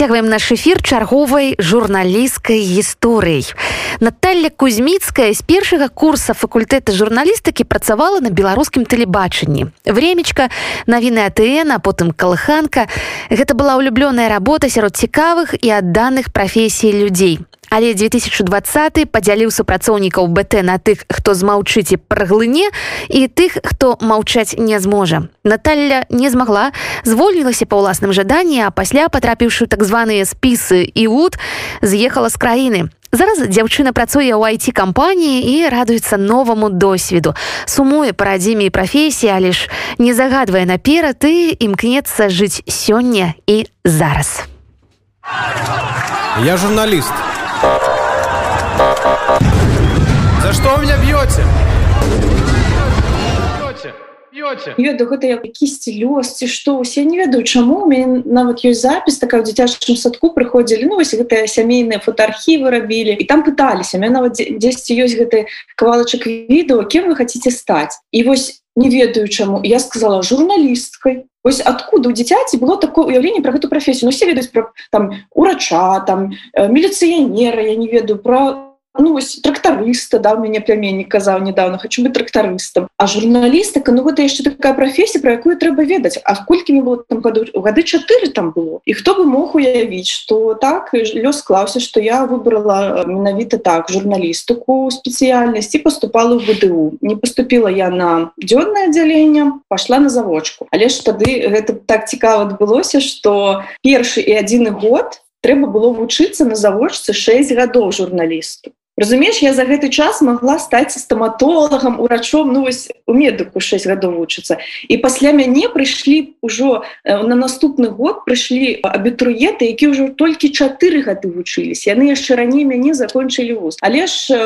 працягваем наш эфір чарговай журналісцкай гісторыяй. Наталля Кузьміцкая з першага курса факультэта журналістыкі працавала на беларускім тэлебачанні. Времечка навіны АТН, а потым калыханка. Гэта была ўлюблёная работа сярод цікавых і адданых прафесій людзей але 2020 падзяліў супрацоўнікаў бт на тых хто змаўчыць і праглыне і тых хто маўчаць не зможа Наталля не змагла звольнілася па ўласным жаданні а пасля патрапіўшы так званыя спісы і вуд з'ехала з краіны Зараз дзяўчына працуе ў айти кампаніі і радуецца новаму досведу. Сумуе па радзіме і прафесіі, але ж не загадвае наперад і імкнецца жыць сёння і зараз. Я журналіст. За что вы меня бьете? веду гэта якісьці лёс ці што усе не ведаю чаму у мяне нават ёсць запіс такая ў дзіцячым садку прыходзілі ну вось гэтыя сямейныя фотоархівы рабілі і там пыталіся меня нават дзесьці ёсць гэты кавалачак відэо кем вы хотите стаць і вось не ведаю чаму я сказала журналісткай Вось откуда у дзіцяці было такое уяўленне про гэту прафесію ну, все ведаюць про там урача там э, міліцыянера я не ведаю про ну вось трактарыста да у мяне пляменнік казаў недавно хочу быть трактарыстам а журналістыка ну гэта яшчэ такая прафесія про якую трэба ведаць а колькі мне было там году гады чатыры там было і хто бы мог уявіць что так лёс склаўся что я выбрала менавіта так журналістыку спецыяльнасці поступала в ВДУ не поступила я на дзённое аддзяленне пошла на заводчку. Але ж тады гэта так цікава адбылося что першы і адзіны год трэба было вучыцца на заводчцы 6 гадоў журналісту Разумееш, я за гэты час могла стаць стаматолагам урачом ну вось у медыку 6 гадоў вучыцца і пасля мяне прыйшлі ўжо э, на наступны год прыйшлі абітурыеты які ўжо толькі чатыры гады вучыліся яны яшчэ раней мяне закончылі вуз. Але ж э,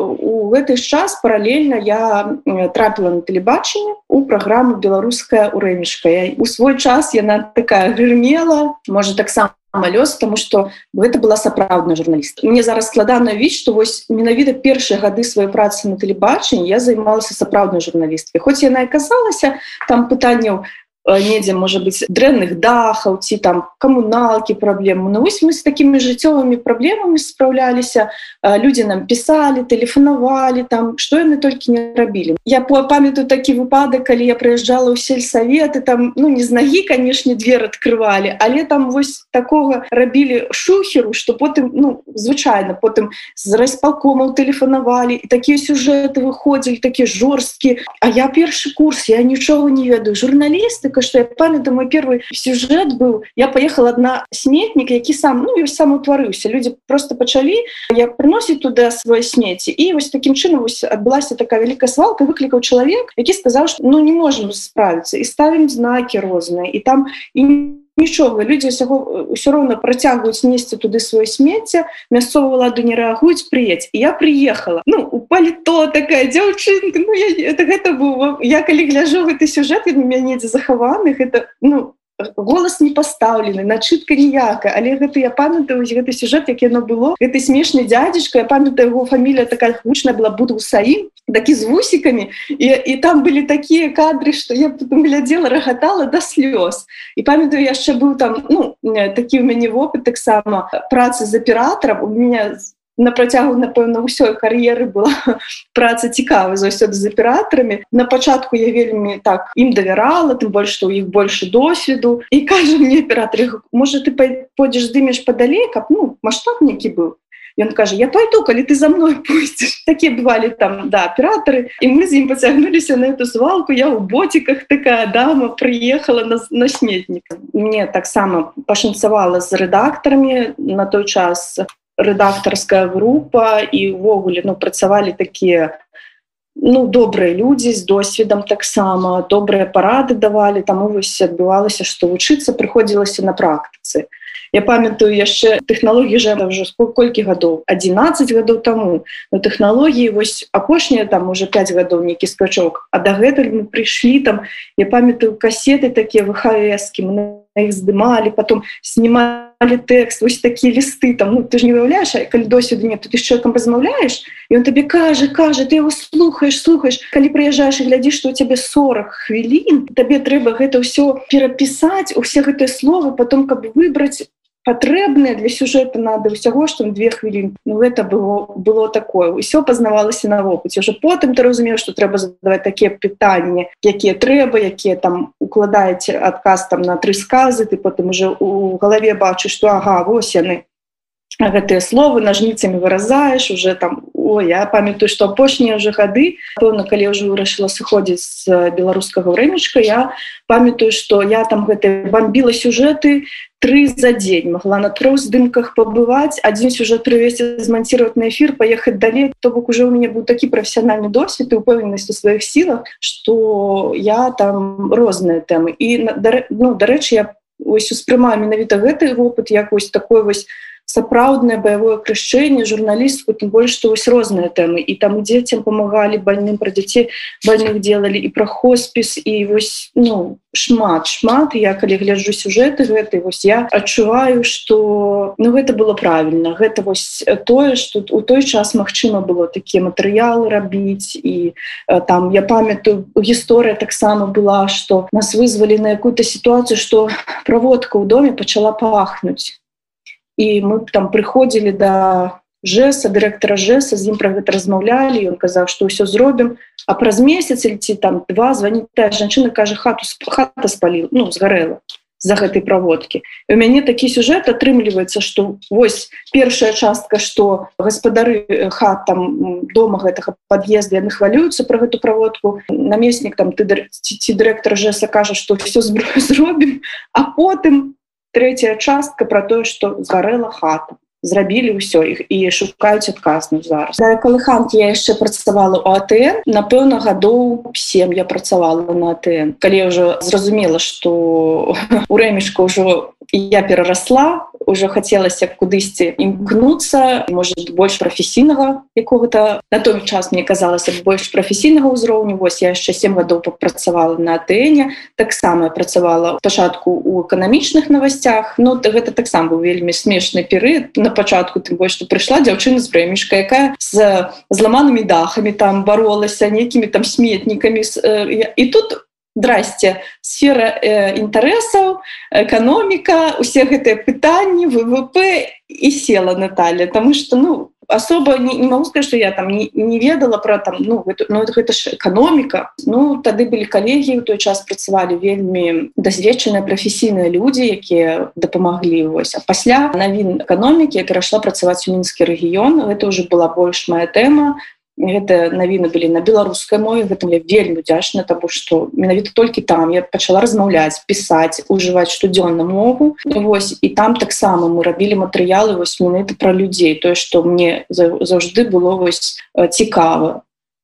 у гэты час паралельна я трапіла на тэлебачанне у праграму беларуская урэмішка у свой час яна такая грымела можа таксама лёс тому что гэта была сапраўдная журналіст мне зараз складана віць что вось менавіта першыя гады сваёй працы на тэлебачанні я займалася сапраўднай журналісткай. Хоць яна і казалася там пытанняў недзе можа быть дрэнных дахаў ці там камуналкі праблему Ну вось мы с такими жыццёвымі праблемамі справляліся э, люди нам писали тэлефанавалі там что яны толькі не рабілі я памятаю такі выпадак калі я прыязджала ў сельсаветы там ну не з нагі канешне дверь открывалі але там вось такого рабілі шухеру что потым ну звычайно потым з райспалкомаў тэлефанавалі і такія сюжэты выходзілі такі жорсткі А я першы курс я нічога не ведаю. Журналісты только что я памятаю мой первый сюжет был. Я поехала одна сметнік які сам ну сам утварыўся. Люди просто пачалі я приносить туда свое смеці і вось таким чынам адбылася такая вялікая свалка выклікаў чалавек які сказал что ну не можем справиться і ставим знаки розныя і там і не нічога людзі ўсяго ўсё роўна працягваюць несці туды сваё смецце мясцовую ладу не рэагуюць прыець я приехала. Ну у паліто такая дзяўчынка ну, я, это гэта быў я калі гляжу гэты сюжэт у мяне недзе захаваных это ну голас не пастаўлены начытка ніякая. Але гэта я памятаю гэты сюжэт як яно было. Гэты смешны дядзечка я памятаю его фамілія такая гучная была буду саім такі з вусікамі. І, і там былі такія кадры что я глядзела рагатала до да слёз. І памятаю яшчэ быў там ну такі у мяне вопыт таксама працы з аператором у меня на працягу напэўна ўсёй кар'еры была праца цікавая заўсёды з аператарамі на пачатку я вельмі так ім давярала тым больш што ў іх больше досведу і кажа мне аператор можа ты пойдзеш здымеш падалей каб ну маштаб нейкі быў Ён кажа я пойду калі ты за мной пусціш такія бывалі там да аператоры і мы з ім пацягнуліся на эту свалку. Я у ботиках такая дама приехала на, на сметнік мне таксама пашанцавала з рэдактарамі на той час рэдактарская група і увогуле ну працавалі такія ну добрыя людзі з досведам таксама добрыя парады давалі там вось адбывалася што вучыцца прыходзілася на практыцы Я памятаю яшчэ тэхналогіі жа ўжо колькі гадоў 11 гадоў таму на тэхналогіі вось апошнія там уже 5 гадоў нейкі скачок а дагэтуль мы прыйшлі там я памятаю касеты такія вхскі мы іх здымалі потом снимали тэкст вось такія лісты там ну, ты ж не выяўляешь калі досведу нет ты з человеком размаўляешь і он табе кажа кажа ты его слухаешь слухаешь калі прыязджаешь і глядзіш что у тебе 40 хвілін табе трэба гэта ўсё перапісаць усе гэтыя словы потом каб выбраць патрэбныя для сюжэта надо ўсяго што две хвілін Ну это было было такое. Ўсё пазнавалася на вопыце уже потым ты разумеў што трэба задаваць такія пытанні якія трэба якія там укладаеце адказ там на тры сказы. Ты потым уже у галаве бачыш што ага вось яны гэтыя словы нажніцамі выразаеш уже там о я памятаю што апошнія уже гады пэўна калі ўжо вырашыла сыходзіць з беларускага времечка я памятаю што я там гэты бомбіла сюжэты три за дзень могла на трох здымках пабываць адзін сюжэт прывесці змонтировать на эфир поехать далей то бок уже у мяне быў такі прафесіянальны досвед і упэўненасць у сваіх сілах что я там розныя тэмы і ну, дарэчы я ось успрымаю менавіта гэты вопыт як вось такой вось сапраўднае баявое крышчэнне журналістку тым больш што вось розныя тэмы. І там дзецям памагалі больным пра дзяцей больных делали і пра хоспіс і вось ну шмат шмат. Я калі гляджу сюжэты гэты вось я адчуваю что ну гэта было правильно гэта вось тое что у той час Мачыма было такія матэрыялы рабіць. І там я памятаю гісторыя таксама была что нас вызвалі на якую-то сітуацыю что праводка ў доме пачала пахнуць і мы там прыходзілі да жеса дырэктара жеса з ім пра гэта размаўлялі ён казаў што ўсё зробім а праз месяц ці там два званіць тая жанчына кажа хату хата спаліў ну згарэла за гэтай праводкі у мяне такі сюжэт атрымліваецца што вось першая частка што гаспадары хат там дома гэтага пад'езда яны хвалююцца пра гэту праводку намеснік там ты ці дырэктар жеса кажа што все зробім а потым третья частка про тое что згарэла хата. Зрабілі ўсё іх і шукаюць адказну зараз. Калыханкі я яшчэ працавала у АТН напэўна гадоў 7 я працавала на АТН. Калі ўжо зразумела что у рэмішка ўжо я перарасла уже хацелася кудысьці імкнуцца может больш прафесійнага якога-то. На той час мне казалася больш прафесійнага ўзроўню. Вось я яшчэ 7 гадоў папрацавала на атэне таксама працавала пачатку у эканамічных новостях Ну гэта таксам быў вельмі смешны перыяд. На пачатку тым больш што прыйшла дзяўчына з прэмішка якая з зламанымі дахамі там баролася нейкімі там сметнікамі э, і тут у здрасце. Сфера э, інтарэсаў эканоміка усе гэтыя пытанні ввп і села Наталья тому что ну особо не, не могу сказать что я там не, не ведала про там ну гэта, ну, гэта ж эканоміка. Ну тады былі калегі у той час працавалі вельмі дасведчаныя прафесійныя людзі якія дапамаглі вось а пасля навін эканомікі перайшла працаваць у мінскі рэгіён. Гэта уже была больш моя тэма гэта навіны былі на беларускай мове гэтым я вельмі удзячна тому что менавіта толькі там я пачала размаўляць пісаць ужываць штодзённа мову. Вось і там таксама мы рабілі матэрыялы вось менавіта пра людзей тое что мне заўжды было вось цікава.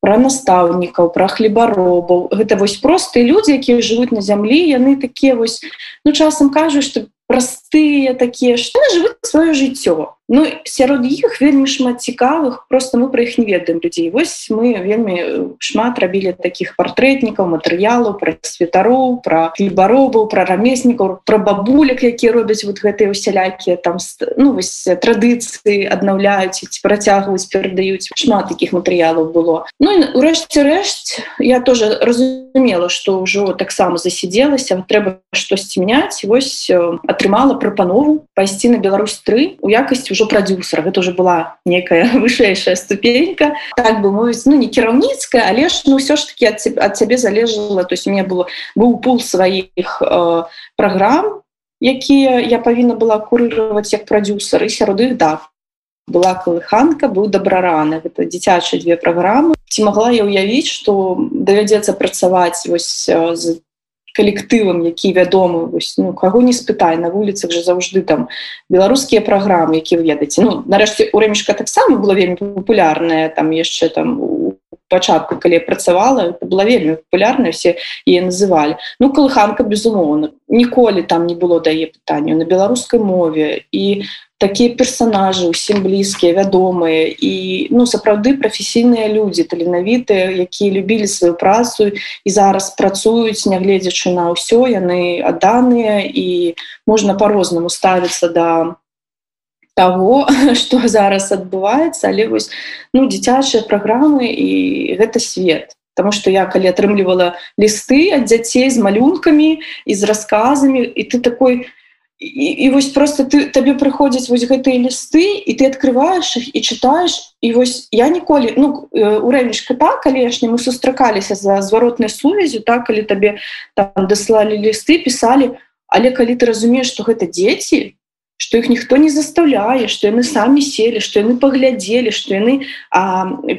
Про настаўнікаў про хлебаробаў. Гэта вось простыя людзі якія жывуць на зямлі яны такія вось ну часам кажуць что простыя такія што жывуць сваё жыццё Ну сярод іх вельмі шмат цікавых просто мы пра іх не ведаем людзей. Вось мы вельмі шмат рабілі таких партрэтнікаў матэрыялаў пра святароў пра хлебаробаў пра рамеснікаў пра бабулек якія робяць вот гэтыя усялякія там ну вось традыцыі аднаўляюць ці працягваюць перадаюць. Шмат таких матэрыялаў было. Ну урэшце рэшт я тоже разумела что ўжо таксама засиделася трэба штосьці мяняць. Вось атрымала прапанову пайсці на Беларусь 3 у якасці ўжо прадюсера гэта уже была некая вышэйшая ступенька. Так бы мовіць ну не кіраўніцкая але ж ну ўсё ж таки ад, ад цябе залежала то есть меня было быў пул сваіх э, праграм якія я павінна была курыраваць як прадюсер і сярод іх да была калыханка быў дабрараны гэта дзіцячыя две праграмы ці магла я ўявіць что давядзецца працаваць вось з калектывам які вядомы вось, ну каго не спытай на вуліцах же заўжды там беларускія праграмы які ведаеце ну нарэшце у рэмішка таксама было вельмі папулярная там яшчэ там у пачатку калі працавала была вельмі папулярная все е называлі. Ну калыханка безумоўна ніколі там не было дае пытанню на беларускай мове. І такія персонажы усім блізкія вядомыя і ну сапраўды прафесійныя людзі таленавітыя якія любілі сваю працу і зараз працуюць нягледзячы на ўсё яны адданыя і можна по-рознаму ставіцца да того что зараз адбываецца. Але вось ну дзіцячыя праграмы і гэта свет. Таму что я калі атрымлівала лісты ад дзяцей з малюнкамі і з рассказамі і ты такой і, і вось просто ты табе прыходзяць вось гэтыя лісты і ты открываешь их і читаешь і вось я ніколі ну у рэмішка так калешне мы сустракаліся за зваротнай сувязю так калі табе там даслалі лісты писали але калі ты разумееш что гэта дзеці что их ніхто не заставляе что яны самі селі что яны паглядзелі что яны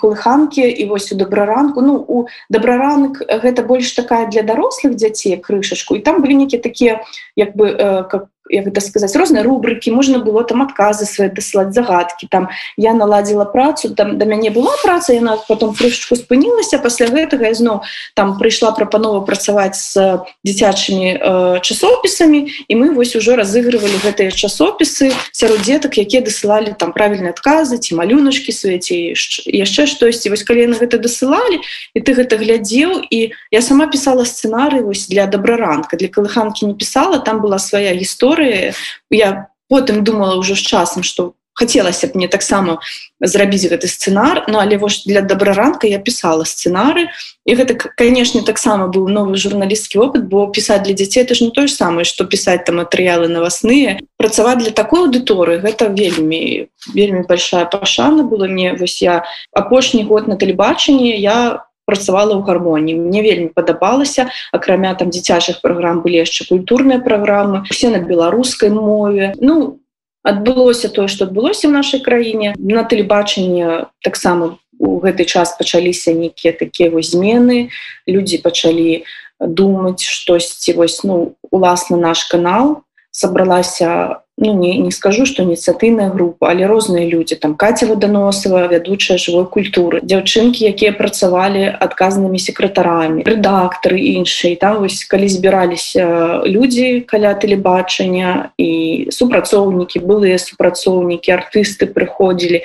колыханки і вось у добраранку ну у добраранак гэта больш такая для дарослых дзяцей крышачку і там былі нейкія такія як бы как як это сказаць розныя рубрыкі можна было там адказы свае дасылаць загадкі там я наладзіла працу там да мяне была праца яна потом крышечку спынілася пасля гэтага зноў там прыйшла прапанова працаваць з дзіцячымі э, часопісамі і мы вось ужо разыгрывалі гэтыя часопісы сярод дзетак якія дасылалі там правільныя адказы ці малюначкі свеце яшчэ штосьці. Вось калі на гэта дасылалі і ты гэта глядзеў і я сама пісала сцэнары вось для добраранка. Для калыханкі не пісала там была свая гісторыя гісторыі я потым думала ўжо з часам что хацелася б мне таксама зрабіць гэты сцэнар Ну але вось для добраранка я пісала сцэнары і гэта канешне таксама быў новы журналістскі опыт бо пісаць для дзяцей это ж не тое ж самае что пісаць там матэрыялы навасныя працаваць для такой аўдыторыі гэта вельмі вельмі большая пашана было мне вось я апошні год на тэлебачанні я працавала ў гармоніі. Мне вельмі падабалася. Акрамя там дзіцячых праграм былі яшчэ культурныя праграмы все на беларускай мове. Ну адбылося тое што адбылося в нашай краіне. На тэлебачанне таксама у гэты час пачаліся нейкія такія вось змены. Людзі пачалі думаць штосьці вось ну уласна наш канал сабралася ну не, не скажу что ініцыятыйная група але розныя людзі там каця водоносова вядучая живой культуры дзяўчынкі якія працавалі адказанымі секратарамі рэдактары іншыя. Там вось калі збіраліся людзі каля тэлебачання і супрацоўнікі былыя супрацоўнікі артысты прыходзілі.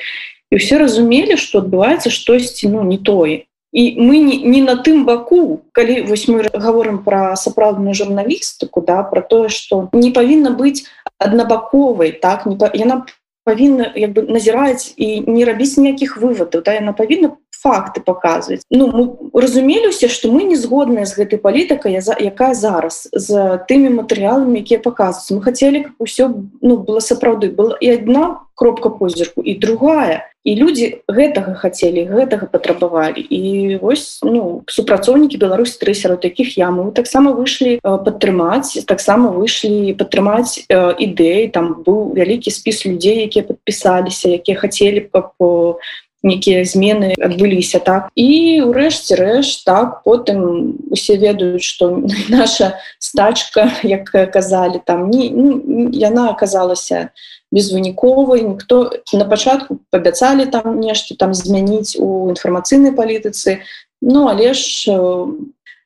І все разумелі что адбываецца штосьці ну не тое і мы не, не на тым баку калі вось мы говорим про сапраўдную журналістыку да про тое что не павінна быць аднабаковай так не яна павінна як бы назіраць і не рабіць ніякіх выводаў да яна павінна факты показваць Ну мы разумеліся что мы не згодныя з гэтай палітыкай якая зараз з тымі матэрыяламі якія показваюць мы хотели ўсё ну было сапраўды. Было і одна кропка позірку і другая. І люди гэтага хотели гэтага патрабавалі. І вось ну супрацоўнікі Беларусь тры сярод якіх я мы таксама выйшлі падтрымаць таксама выйшлі падтрымаць ідэі. Там быў вялікі спіс людзей якія подпісаліся якія по по нейкія змены адбыліся так. І ўрэшце рэш так потым усе ведаюць что наша стачка як казалі там не ну, яна оказалася безвыніковай ніхто на пачатку пабяцалі там нешта там змяніць у інфармацыйнай палітыцы Ну але ж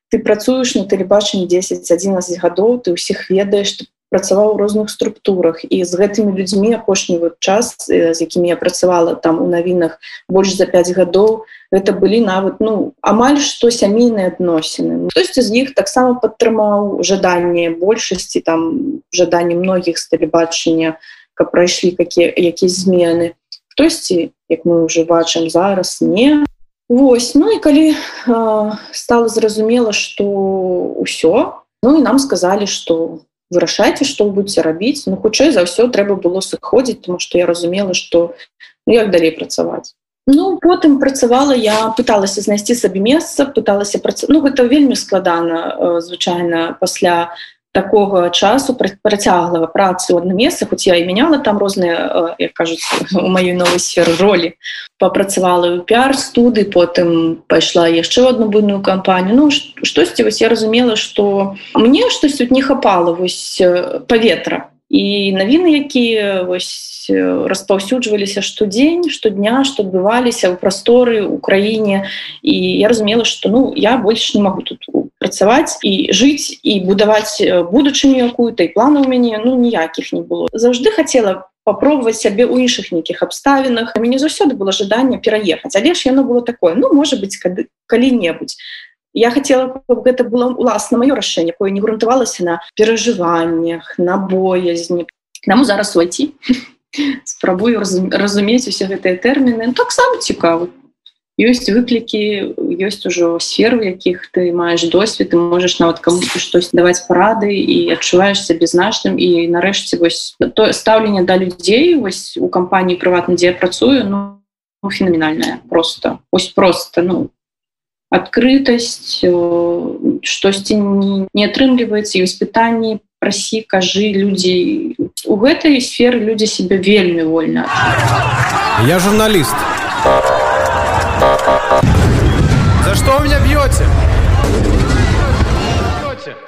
ты працуеш на тэлебачанні 10-11 гадоў ты ўсіх ведаеш ты працаваў у розных структурах. І з гэтымі людзьмі апошні вот час з якімі я працавала там у навінах больш за 5 гадоў гэта былі нават ну амаль што сямейныя адносіны. Хтосьці з іх таксама падтрымаў жаданне большасці там жаданні многіх з тэлебачання каб прайшлі какие якія змены. Хтосьці як мы уже бачым зараз не. Вось ну і калі э, стало зразумела что ўсё ну і нам сказали что вырашайце што вы будете рабіць ну хутчэй за ўсё трэба было сыходзіць тому что я разумела что ну, як далей працаваць. Ну потым працавала я пыталася знайсці сабе месца пыталася праца ну гэта вельмі складана э, звычайна пасля такого часу працяглага працы на месца хоць я і мяняла там розныя як кажуць у маёй новой сферы ролі папрацавала пиар студы потым пайшла яшчэ одну буйную кампанію Ну штосьці вось я разумела что мне штось тут не хапала вось паветра і навіны якія вось распаўсюджваліся штодзень штодня што адбываліся ў прасторы у краіне. І я разумела что ну я больш не могу тут працаваць і жыць і будаваць будучыню якую-то і плана ў мяне ну ніякіх не было. Заўжды хотела попробовать сябе ў іншых нейкіх абставінах. Мяне заўсёды было жаданне пераехаць але ж яно было такое ну может быть калі-небудзь я хотела гэта было уласна маё рашэнне якое не грунтавалася на перажываннях на боязні нам зараз уйти спрабую разумець усе гэтыя тэрміны ну, таксама цікавы ёсць выклікі ёсць ужо сфер у якіх ты маеш досвед ты можаш нават камусьці штось даваць парады і адчуваешься безнашным і нарэшце вось то стаўленне да людзей вось у кампаніі прыватна дзе я працую ну феноменальная просто. Ось просто ну адкрытасць штосьці не, не атрымліваецца ёсць пытанні прасі кажы людзей у гэтай сферы людзі себе вельмі вольна я журналіст За что вы меня бьете?